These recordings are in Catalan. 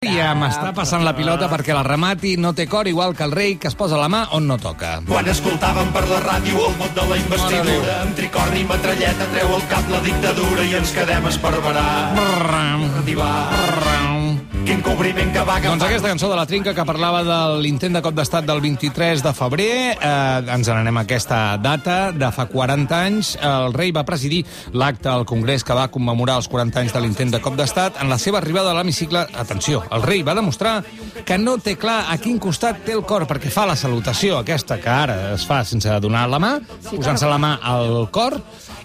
Ja m'està passant la pilota perquè la remati no té cor igual que el rei que es posa la mà on no toca. Quan escoltàvem per la ràdio el mot de la investidura, amb tricorni i metralleta treu el cap la dictadura i ens quedem a esparverar. Divar. Quin cobriment que va agafar. Doncs aquesta cançó de la Trinca que parlava de l'intent de cop d'estat del 23 de febrer, eh, ens n'anem a aquesta data de fa 40 anys. El rei va presidir l'acte al Congrés que va commemorar els 40 anys de l'intent de cop d'estat. En la seva arribada a l'hemicicle, atenció, el rei va demostrar que no té clar a quin costat té el cor, perquè fa la salutació aquesta que ara es fa sense donar la mà, posant-se la mà al cor,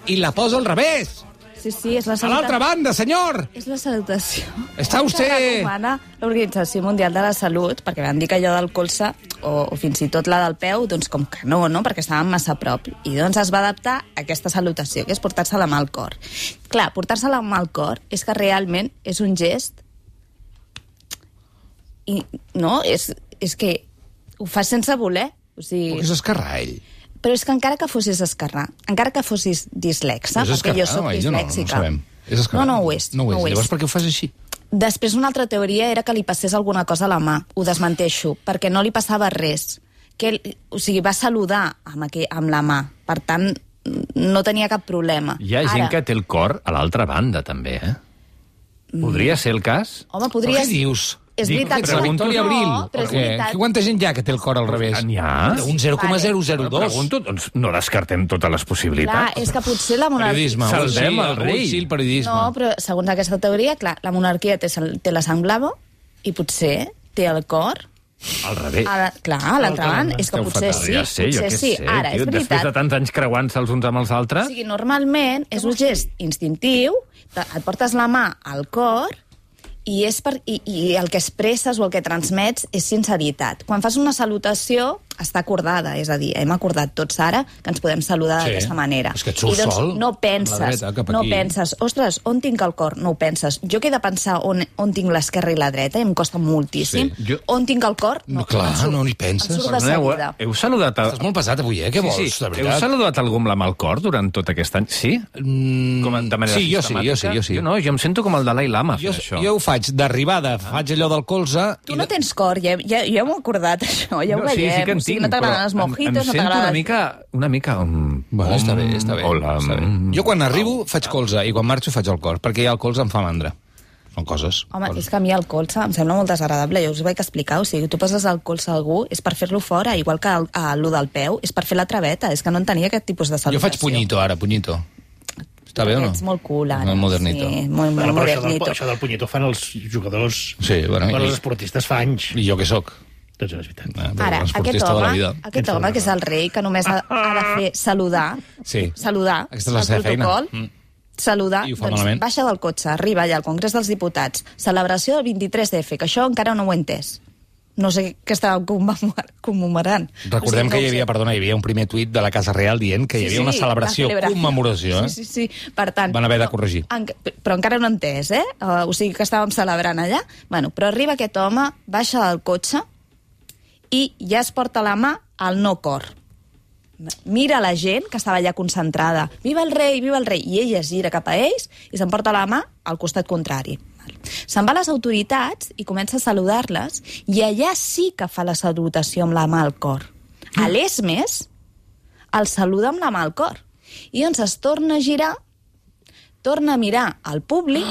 i la posa al revés. Sí, sí, és la A l'altra salutació. banda, senyor! És la salutació. Està recomana l'Organització Mundial de la Salut, perquè van dir que allò del colze, o, o fins i tot la del peu, doncs com que no, no? perquè estaven massa a prop. I doncs es va adaptar a aquesta salutació, que és portar-se la mà al cor. Clar, portar-se la mà al cor és que realment és un gest i no, és, és que ho fas sense voler. O sigui, Perquè és escarrar, ell. Però és que encara que fossis esquerrà, encara que fossis dislexa, és perquè jo sóc oi? No, no, no. És. No, no ho és. No ho és. No ho Llavors és. per què ho fas així? Després una altra teoria era que li passés alguna cosa a la mà. Ho desmenteixo, perquè no li passava res. Que, o sigui, va saludar amb, aquell, amb la mà. Per tant, no tenia cap problema. Hi ha gent que té el cor a l'altra banda, també, eh? Podria ser el cas? Home, Però podria... què dius? És Dic, veritat. Pregunto no, li Abril. però és perquè veritat. quanta gent hi ha que té el cor al revés? N'hi ha? Un 0,002. Pregunto, doncs no descartem totes les Clar, possibilitats. és que potser la monarquia... Periodisme. Salvem el rei. Sí, el periodisme. No, però segons aquesta teoria, clar, la monarquia té, té la sang blava i potser té el cor Al revés. a la, clar, a l'altra banda. És que potser fatal. sí, ja sé, jo potser què sí. sé, Ara, tio, és després veritat. de tants anys creuant-se els uns amb els O altres... sigui, normalment és un gest instintiu, et portes la mà al cor i, és per, i, i el que expresses o el que transmets és sinceritat. Quan fas una salutació, està acordada, és a dir, hem acordat tots ara que ens podem saludar Sí. d'aquesta manera. És que et surt I doncs sol, no penses, no penses, ostres, on tinc el cor? No ho penses. Jo que he de pensar on, on tinc l'esquerra i la dreta, i em costa moltíssim. Sí. Jo- On tinc el cor? No, clar, em surt- no hi penses. Em surt de Perdoneu, seguida. heu saludat... A... Estàs molt pesat avui, eh? Què vols, sí, sí. de Heu veritat? saludat algú amb al cor durant tot aquest any? Sí? Mm, Com a- de manera sí, jo sí, jo sí, jo sí. Jo no, jo em sento com el Dalai Lama Jo, això. jo ho faig d'arribada, faig allò del colze... Tu no de- tens cor, ja, ja, ja m'ho he acordat, això, ja ho no, sí, veiem. sí que en o sigui, tinc, no t'agraden els em- mojitos, em, no sento t'agrada... una mica... Una mica... Um, Bueno, està bé, està bé. Hola. Està bé. mm, Jo quan arribo faig colze i quan marxo faig el cor, perquè ja el colze em fa mandra. Són coses. Home, coses. és que a mi el colze em sembla molt desagradable, jo us ho vaig explicar, o sigui, tu poses el colze a algú és per fer-lo fora, igual que el, a, lo del peu, és per fer la traveta, és que no entenia aquest tipus de Jo salutació. faig punyito ara, punyito. Està bé o no? Ets molt cool, ara. Molt modernito. Sí, molt, molt Bueno, però això del, modernito. això del punyetó fan els jugadors... Sí, bueno, bueno, els esportistes fa anys. I jo què sóc? Doncs és veritat. Ah, Ara, aquest home, la vida. aquest home, que és el rei, que només ha, ha de fer saludar, Sí. saludar, Aquesta és la el seva feina. protocol, Mm. saludar, doncs malament. baixa del cotxe, arriba allà al Congrés dels Diputats, celebració del 23F, que això encara no ho he entès. No sé què estava commemor- commemorant. Recordem O sigui, que hi havia, sé. perdona, hi havia un primer tuit de la Casa Real dient que hi havia una celebració, commemoració, eh? Sí, sí, sí. Per tant, Van haver de no, corregir. En, però encara no he entès, eh? Uh, o sigui que estàvem celebrant allà. Bueno, però arriba aquest home, baixa del cotxe i ja es porta la mà al no cor. Mira la gent que estava allà concentrada. Viva el rei, viva el rei. I ell es gira cap a ells i se'n porta la mà al costat contrari. Se'n va a les autoritats i comença a saludar-les i allà sí que fa la salutació amb la mà al cor. A l'ESMES el saluda amb la mà al cor. I doncs es torna a girar, torna a mirar al públic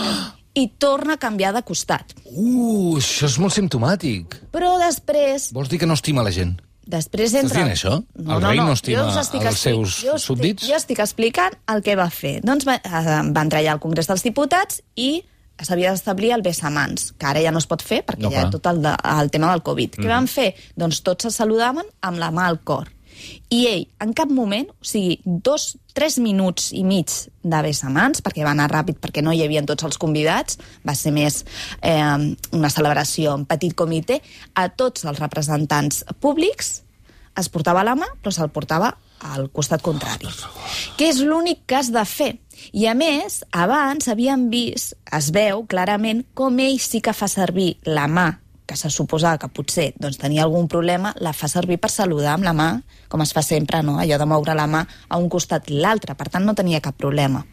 i torna a canviar de costat. Uh, això és molt simptomàtic. Però després Vols dir que no estima la gent? Després Estàs entra... dient això? El rei no estima Jo us estic els seus jo estic- súbdits? Jo estic explicant el que va fer. Doncs va, eh, va entrar allà al Congrés dels Diputats i s'havia d'establir el besamans, que ara ja no es pot fer perquè No, no, hi ha clar. tot el, de, el tema del Covid. Mm. Què van fer? Doncs tots se saludaven amb la mà al cor. I ell, en cap moment, o sigui, dos, tres minuts i mig de besamans, perquè va anar ràpid, perquè no hi havia tots els convidats, va ser més eh, una celebració en petit comitè, a tots els representants públics es portava la mà, però se'l portava al costat contrari. Que és l'únic que has de fer. I, a més, abans havíem vist, es veu clarament, com ell sí que fa servir la mà que se suposava que potser doncs, tenia algun problema, la fa servir per saludar amb la mà, com es fa sempre, no? allò de moure la mà a un costat i l'altre. Per tant, no tenia cap problema.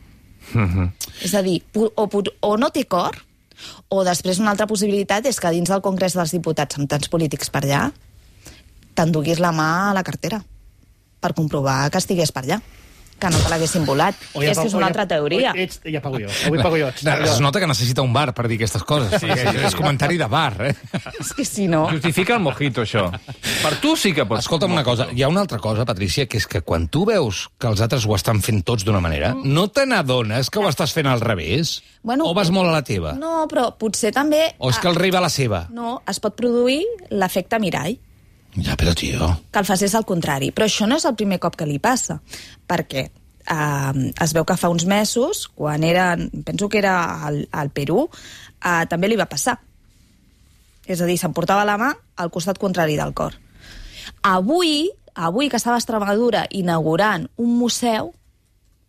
És a dir, o, o no té cor, O després una altra possibilitat és que dins del Congrés dels Diputats, amb tants polítics per allà, t'enduguis la mà a la cartera per comprovar que estigués per allà que no te l'haguessin volat. O Aquesta pago- és una altra teoria. o Ets, ja pago jo. Avui pago jo. No, es nota que necessita un bar per dir aquestes coses. Sí, sí, és comentari de bar, eh? És que si no... Justifica el mojito, això. Per tu sí que pots... Escolta'm una cosa, hi ha una altra cosa, Patrícia, que és que quan tu veus que els altres ho estan fent tots d'una manera, no te n'adones que ho estàs fent al revés? Bueno, o vas molt a la teva? No, però potser també... O és que el rei va a la seva? No, es pot produir l'efecte mirall, Ja, però, tio... que el facés al contrari. Però això no és el primer cop que li passa, perquè eh, es veu que fa uns mesos, quan era, penso que era al, al Perú, eh, també li va passar. És a dir, s'emportava la mà al costat contrari del cor. Avui, avui que estava a Extremadura inaugurant un museu,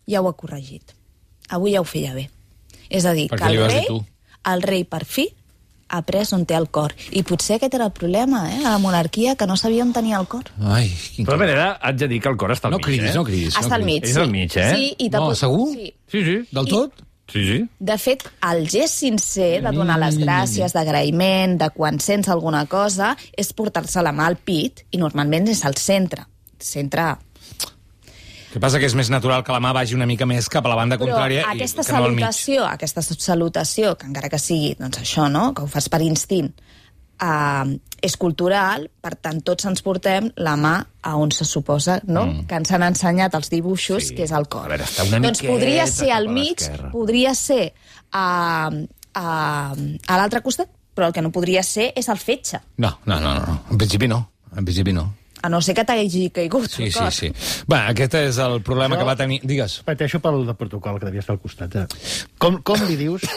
ja ho ha corregit. Avui ja ho feia bé. És a dir, Per que el rei, el rei per fi ha pres on té el cor. I potser aquest era el problema, eh, a la monarquia, que no sabia on tenia el cor. Ai, quin... Tota manera, haig de dir que el cor està al No mig, cridis, eh? no cridis. Està al no mig, cridis. sí. És al mig, eh? Sí, i No, pot- segur? Sí. Sí, sí. Del I- tot? Sí, sí. De fet, el gest sincer de donar les gràcies, d'agraïment, de quan sents alguna cosa, és portar-se la mà al pit, i normalment és al centre. Centre... Que passa que és més natural que la mà vagi una mica més cap a la banda Però contrària aquesta i que no al mig. salutació, aquesta salutació, que encara que sigui doncs això, no?, que ho fas per instint, uh, és cultural, per tant, tots ens portem la mà a on se suposa, no?, mm. que ens han ensenyat els dibuixos, sí. que és el cor. A veure, està una doncs podria ser al mig, podria ser a, a, a l'altre costat, però el que no podria ser és el fetge, No, no, no, no. En principi no. En principi no. A no ser que t'hagi caigut Sí, el sí, sí. Va, aquest és el problema Això- que va tenir... Digues. Pateixo pel de protocol, que devia estar al costat. Eh? Com, com li dius?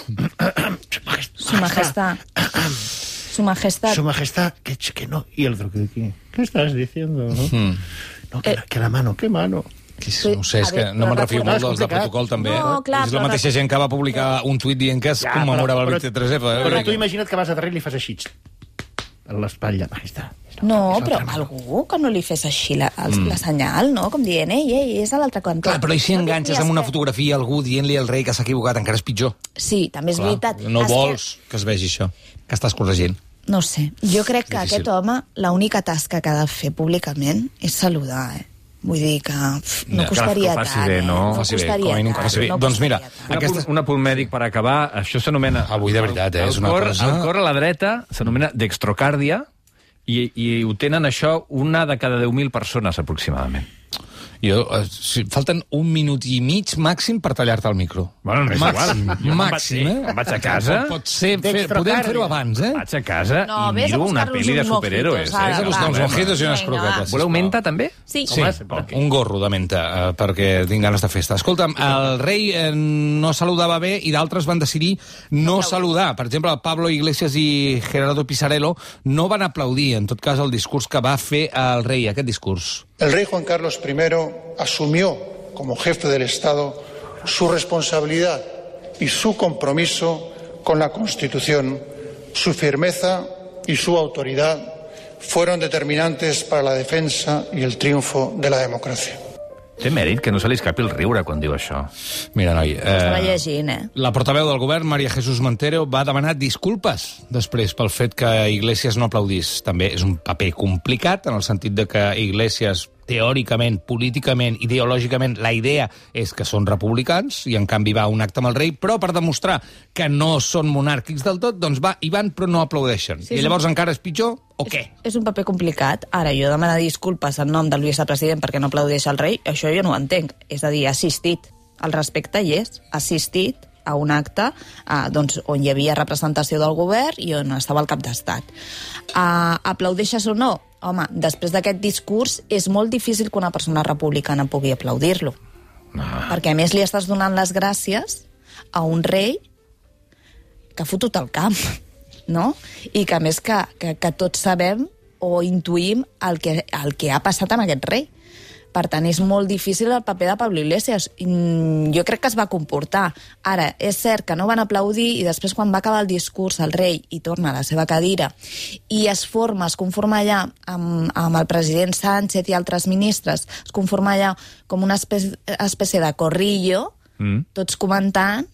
Su majestad. Su majestad. Su majestad, que, que no. Y el otro, ¿qué, qué, qué estás diciendo? No, no que, la, que la mano, ¿qué mano? Que no sé, és que no me'n però refio molt dels de protocol, també. No, eh? clar, és la però mateixa gent que va publicar un tuit dient que es Ja, commemorava però- el 23F. Però, eh? però tu imagina't que vas a darrere i li fas així, l'espatlla. Ahí està. No, però algú que no li fes així la, el, mm. la senyal, no? Com dient, ei, ei, és a l'altre cantó. Clar, però i si enganxes amb una que- fotografia algú dient-li al rei que s'ha equivocat, encara és pitjor. Sí, també és Clar, veritat. no És vols que... es vegi això, que estàs corregint. Que, no sé, jo crec que Difícil. aquest home, l'única tasca que ha de fer públicament és saludar, eh? Vull dir que pf, no Ja, costaria que tant, bé, eh? no? No Faci bé, costaria com a mínim que tant, faci bé. no Doncs mira, costaria tant. Un Aquesta- apunt, un apunt mèdic per acabar. Això s'anomena... Avui, de veritat, eh, el, és una cor, cosa- El cor a la dreta s'anomena dextrocàrdia i, i ho tenen això una de cada 10.000 persones, aproximadament. Jo, eh, si, falten un minut i mig màxim per tallar-te el micro. Bueno, no és màxim, igual. Jo vaig- màxim, eh? me'n vaig a casa. Pot, pot ser, fer, podem fer-ho abans, eh? Vaig a casa No, i miro una pel·li de superhéroes. eh? Vés a buscar uns mojitos i unes croquetes. Voleu menta, també? Sí. Sí, un gorro de menta, eh, perquè tinc ganes de festa. Escolta'm, el rei eh, no saludava bé i d'altres van decidir no saludar. Per exemple, Pablo Iglesias i Gerardo Pisarello no van aplaudir, en tot cas, el discurs que va fer el rei, aquest discurs. El rey Juan Carlos I asumió como jefe del Estado su responsabilidad y su compromiso con la Constitución. Su firmeza y su autoridad fueron determinantes para la defensa y el triunfo de la democracia. Té mèrit que no se li escapi el riure quan diu això. Mira, noi... Estava Eh, llegint, eh? la portaveu del govern, Maria Jesús Montero, va demanar disculpes després pel fet que Iglesias no aplaudís. També és un paper complicat, en el sentit de que Iglesias teòricament, políticament, ideològicament, la idea és que són republicans i en canvi va un acte amb el rei, però per demostrar que no són monàrquics del tot, doncs va, hi van però no aplaudeixen. Sí, I sí. llavors encara és pitjor o què? És un paper complicat. Ara, jo demanar disculpes en nom del vicepresident perquè no aplaudeix el rei, això jo no ho entenc. És a dir, ha assistit. El respecte hi és. Assistit a un acte eh, doncs, on hi havia representació del govern i on estava el cap d'estat. Uh, aplaudeixes o no? Home, després d'aquest discurs és molt difícil que una persona republicana pugui aplaudir-lo. Ah. Perquè a més li estàs donant les gràcies a un rei que ha fotut el camp, no? I que a més que, que, que tots sabem o intuïm el que, el que ha passat amb aquest rei. Per tant, és molt difícil el paper de Pablo Iglesias. Mm, Jo crec que es va comportar. Ara, és cert que no van aplaudir i després quan va acabar el discurs el rei i torna a la seva cadira i es forma, es conforma allà amb, amb el president Sánchez i altres ministres, es conforma allà com una espècie, espècie de corrillo, Mm. tots comentant,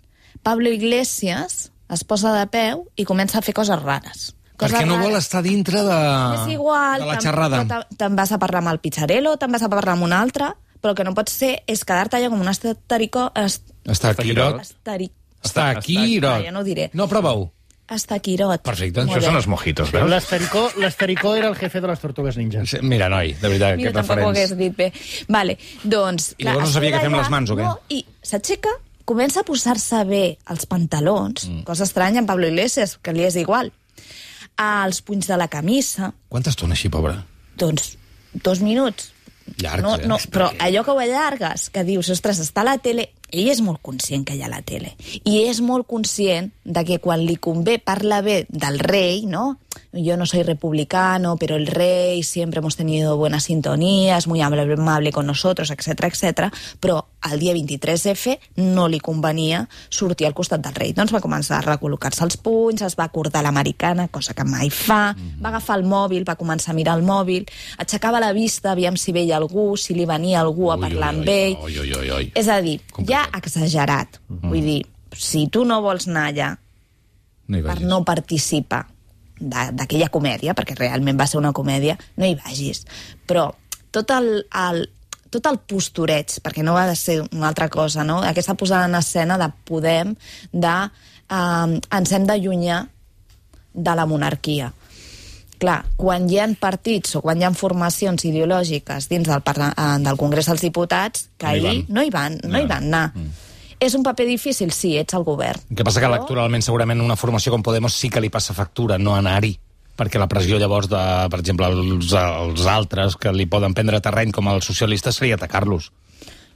Pablo Iglesias es posa de peu i comença a fer coses rares. Coses Perquè no vol estar dintre de, És igual, de la xerrada. te'n vas a parlar amb el pizzarello, te'n vas a parlar amb un altre, però el que no pots ser és quedar-te allà com un estericó... Est, Està aquí, Irot. esteri, Està aquí, Està- Irot. Ah, ja no ho diré. No, prova-ho. estaquirot. Perfecte. Molt Això bé. són els mojitos, veus? l'estericó, l'estericó era el jefe de les tortugues ninja. Sí, Mira, noi, de veritat, Mira, aquest tampoc ho hagués referents. dit bé. Vale, doncs... I llavors no sabia què fer amb allà, les mans, o què? No, I s'aixeca, comença a posar-se bé els pantalons, mm. cosa estranya en Pablo Iglesias, que li és igual, als punys de la camisa, Quanta estona així, pobre? doncs dos minuts. Llargs, no, eh? no, però allò que ho allargues, que dius, ostres, està a la tele... Ell és molt conscient que hi ha la tele. I és molt conscient de que quan li convé parla bé del rei, no? Yo no soy republicano, pero el rey siempre hemos tenido buena sintonía, es muy amable con nosotros, etcètera, etcètera. però el dia 23F no li convenia sortir al costat del rei. Doncs va començar a recol·locar-se els punys, es va acordar l'americana, cosa que mai fa, va agafar el mòbil, va començar a mirar el mòbil, aixecava la vista, aviam si veia algú, si li venia algú a Ui, parlar ui, amb ui, ell. ui, ui, ui, ui. És a dir, Complicat. ja exagerat. Vull dir, si tu no vols anar allà No hi per vagis. no participar d'aquella comèdia, perquè realment va ser una comèdia, no hi vagis. Però tot el, el, tot el postureig, perquè no va de ser una altra cosa, no? aquesta posada en escena de Podem, de eh, ens hem d'allunyar de la monarquia. Clar, quan hi ha partits o quan hi ha formacions ideològiques dins del, eh, del Congrés dels Diputats, que No hi ahir no hi van, no hi van anar. És un paper difícil? Sí, ets el govern. El que passa que Però- electoralment segurament una formació com Podemos sí que li passa factura no anar-hi perquè la pressió llavors de, per exemple, els, els altres que li poden prendre terreny com els socialistes seria atacar-los.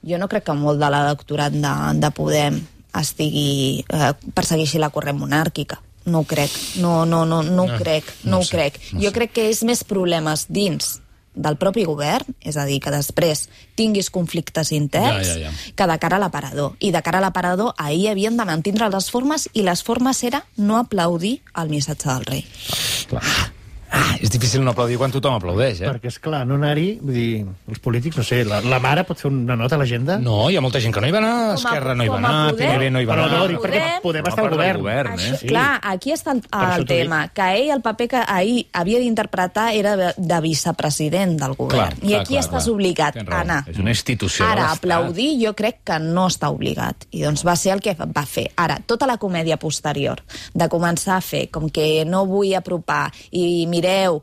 Jo no crec que molt de l'electorat de, de Podem estigui eh, persegueixi la corrent monàrquica. No ho crec. No, no, no, no ho crec. no No, ho sé, crec. no jo sé. crec que és més problemes dins del propi govern, és a dir, que després tinguis conflictes interns, Ja, ja, ja. que de cara a l'aparador. I de cara a l'aparador, ahir havien de mantindre les formes i les formes era no aplaudir el missatge del rei. Clar. Difícil no aplaudir quan tothom aplaudeix, eh? Perquè, és clar, no anar-hi, vull dir, els polítics, no sé, la, la mare pot fer una nota a l'agenda? No, hi ha molta gent que no hi va anar, Com Esquerra no hi va anar. PNB no hi va Però anar. no, dic, perquè Podem- estar al govern. govern, eh? Sí. Clar, aquí està el, el tema, que ell el paper que ahir havia d'interpretar era de, de vicepresident del govern. Clar, I clar, aquí clar, estàs clar. obligat a anar. És una institució Ara, aplaudir jo crec que no està obligat. I doncs va ser el que va fer. Ara, tota la comèdia posterior, de començar a fer com que no vull apropar i mireu,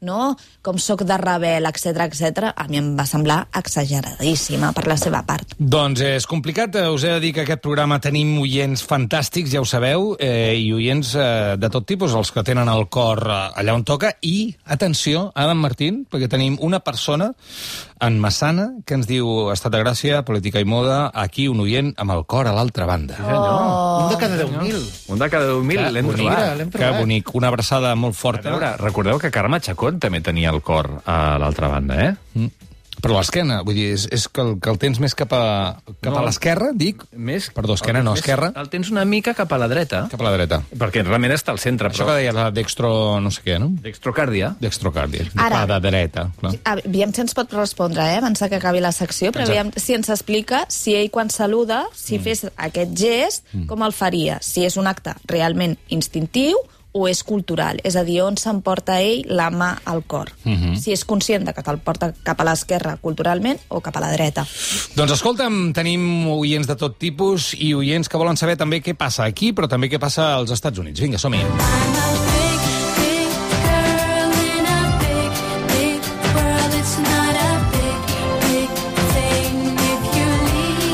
no?, com sóc de rebel, etc etc, a mi em va semblar exageradíssima per la seva part. Doncs és complicat, eh, us he de dir que aquest programa tenim oients fantàstics, ja ho sabeu, eh, i oients eh, de tot tipus, els que tenen el cor eh, allà on toca, i, atenció, Adam Martín, perquè tenim una persona en Massana que ens diu Estat de Gràcia, Política i Moda, aquí un oient amb el cor a l'altra banda. Un de cada 10.000. Un de cada 10.000 l'hem trobat. que bonic, una abraçada molt A forta. veure, recordeu que Carme Chacón també tenia el cor a l'altra banda, eh? Mm. Però l'esquena, vull dir, és, és que, el, que el tens més cap a, cap No. a l'esquerra, dic? Més, Perdó, esquena no, més- esquerra. El tens una mica cap a la dreta, Cap a la dreta. perquè realment està al centre, Això però... que deia la dextro no sé què, no? Dextrocàrdia. Dextrocàrdia. Ara. Ara. De dreta, clar. Aviam si ens pot respondre, eh, abans que acabi la secció, però aviam si ens explica si ell quan saluda, si mm. fes aquest gest, mm. com el faria, si és un acte realment instintiu o és cultural, és a dir, on s'emporta ell la mà al cor. Mm -hmm. Si és conscient de que te'l porta cap a l'esquerra culturalment o cap a la dreta. Doncs escolta'm, tenim oients de tot tipus i oients que volen saber també què passa aquí, però també què passa als Estats Units. Vinga, som-hi.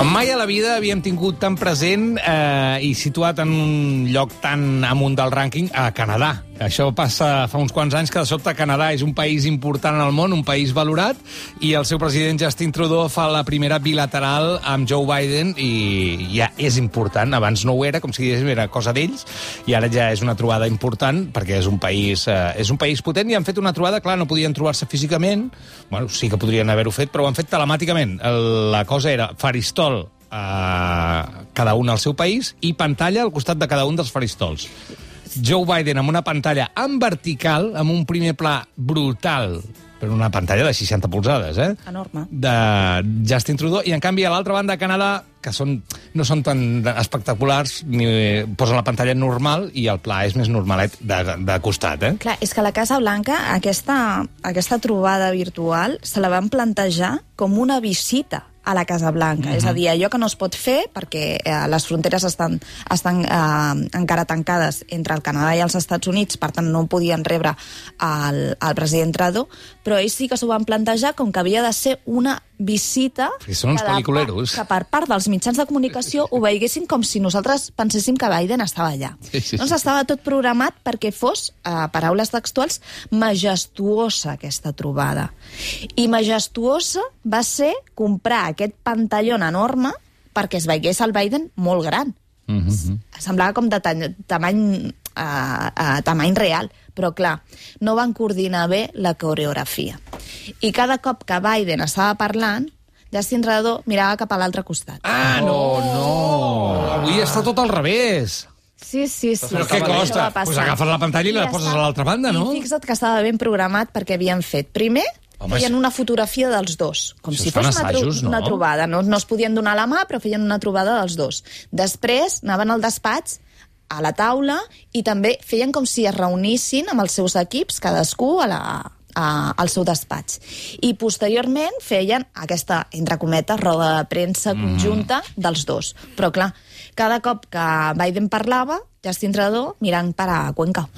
Mai a la vida havíem tingut tan present eh, i situat en un lloc tan amunt del rànquing a Canadà. Això passa fa uns quants anys que de sobte Canadà és un país important al món, un país valorat, i el seu president Justin Trudeau fa la primera bilateral amb Joe Biden i ja és important. Abans no ho era, com si diguéssim, era cosa d'ells, i ara ja és una trobada important perquè és un país, eh, és un país potent i han fet una trobada, clar, no podien trobar-se físicament, bueno, sí que podrien haver-ho fet, però ho han fet telemàticament. El, la cosa era faristol a cada un al seu país i pantalla al costat de cada un dels faristols. Joe Biden amb una pantalla en vertical, amb un primer pla brutal però una pantalla de 60 polzades, eh? Enorme. de Justin Trudeau, i en canvi a l'altra banda Canadà, que són, no són tan espectaculars, ni posen la pantalla normal i el pla és més normalet de, de costat, eh? Clar, és que la Casa Blanca, aquesta, aquesta trobada virtual, se la van plantejar com una visita a la Casa Blanca. És a dir, allò que no es pot fer perquè eh, les fronteres estan, estan eh, encara tancades entre el Canadà i els Estats Units, per tant no podien rebre el, el president Trudeau, però ells sí que s'ho van plantejar com que havia de ser una visita Perquè són uns que pel·liculeros. part- que per part dels mitjans de comunicació ho veiessin com si nosaltres penséssim que Biden estava allà. Sí, sí, doncs estava tot programat perquè fos, a paraules textuals, majestuosa aquesta trobada. I majestuosa va ser comprar aquest pantallon enorme perquè es veiés el Biden molt gran. Mm -hmm. Semblava com de tamany, uh, uh, tamany real, però clar, no van coordinar bé la coreografia. I cada cop que Biden estava parlant, Justin Trudeau mirava cap a l'altre costat. Ah, no, no! Avui està tot al revés. Sí, sí, sí. Però què costa? Pues agafes la pantalla i la ja poses a l'altra banda, no? I fixa't que estava ben programat perquè havien fet, primer, Home, feien una fotografia dels dos, com si fos una, tro assajos, no? una trobada. No, no es podien donar la mà, però feien una trobada dels dos. Després anaven al despatx, a la taula, i també feien com si es reunissin amb els seus equips, cadascú a la, a, al seu despatx. I posteriorment feien aquesta, entre cometes, roda de premsa Mm. conjunta dels dos. Però clar, cada cop que Biden parlava, Justin Trudeau mirant per a Cuenca.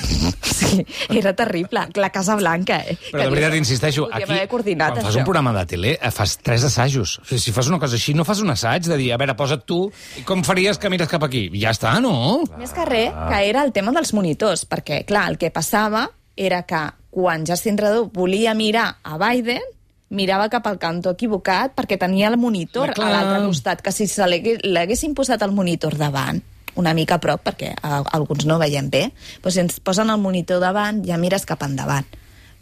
Sí, era terrible. La Casa Blanca, eh? Però de veritat, insisteixo, aquí, quan fas això. un programa de tele, eh, fas tres assajos. O sigui, si fas una cosa així, no fas un assaig de dir, a veure, posa't tu, com faries que mires cap aquí? Ja està, no? Més que res, que era el tema dels monitors, perquè, clar, el que passava era que quan Justin Trudeau volia mirar a Biden, mirava cap al cantó equivocat perquè tenia el monitor Clar. a l'altre costat, que si se l'haguessin posat el monitor davant, una mica a prop, perquè a, alguns no veiem bé, doncs si ens posen el monitor davant, ja mires cap endavant.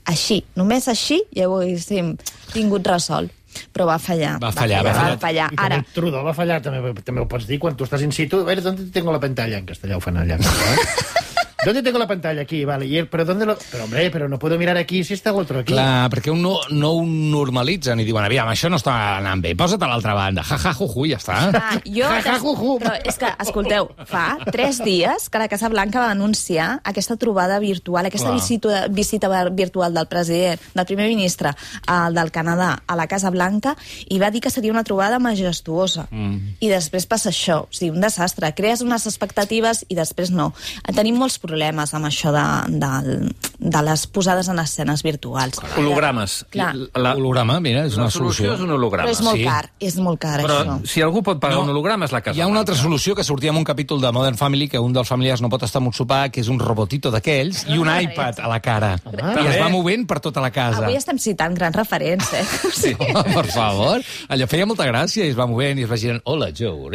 Així, només així, ja ho haguéssim tingut resolt. Però va fallar. Va fallar, va va fallar. fallar. I Ara, Trudeau va fallar, també, també ho pots dir quan tu estàs in situ. A veure, ¿dónde tengo la pantalla? En castellà ho fan allà. Eh? ¿Dónde tengo la pantalla? Aquí, vale. Y él, ¿Pero dónde lo...? Pero, hombre, pero no puedo mirar aquí si está el otro aquí. Clar, perquè un no, no ho normalitzen i diuen, aviam, això no està anant bé, posa't a l'altra banda. Ja, ja, ju, ju, ja està. Ah, jo... Ja, ja, ju, ju. Però és que, escolteu, fa tres dies que la Casa Blanca va anunciar aquesta trobada virtual, aquesta visita, visita virtual del president, del primer ministre, el del Canadà, a la Casa Blanca, i va dir que seria una trobada majestuosa. Mm. I després passa això, o sigui, un desastre. Crees unes expectatives i després no. Tenim molts problemes amb això de, de, de les posades en escenes virtuals. Hologrames. Clar. La, Holograma, mira, és la una solució solució. és un holograma. Però és molt sí. car, és molt car, Però això. si algú pot pagar No. un holograma és la Casa Hi ha una altra solució que sortia en un capítol de Modern Family que un dels familiars no pot estar amb un sopar, que és un robotito d'aquells i un iPad a la cara. I es va movent per tota la casa. Avui estem citant grans referents, eh? Sí, home, per favor. Allò feia molta gràcia i es va movent i es va girant. Hola, Joe.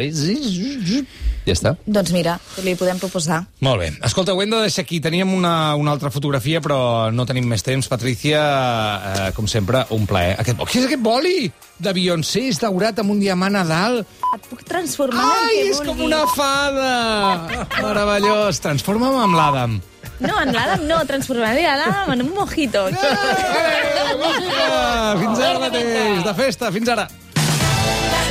Ja està. Doncs mira, li podem proposar. Molt bé. Escolta, hem de deixar aquí. Teníem una, una altra fotografia, però no tenim més temps. Patrícia, eh, com sempre, un plaer. Aquest, què és aquest boli? De Beyoncé, és daurat amb un diamant a dalt. Et puc transformar en Ai, que és com vulguis. una fada! Meravellós. Transforma'm amb l'Adam. No, en l'Adam no, transformaré l'Adam en un mojito. Eh, Fins ara mateix, de festa. Fins ara.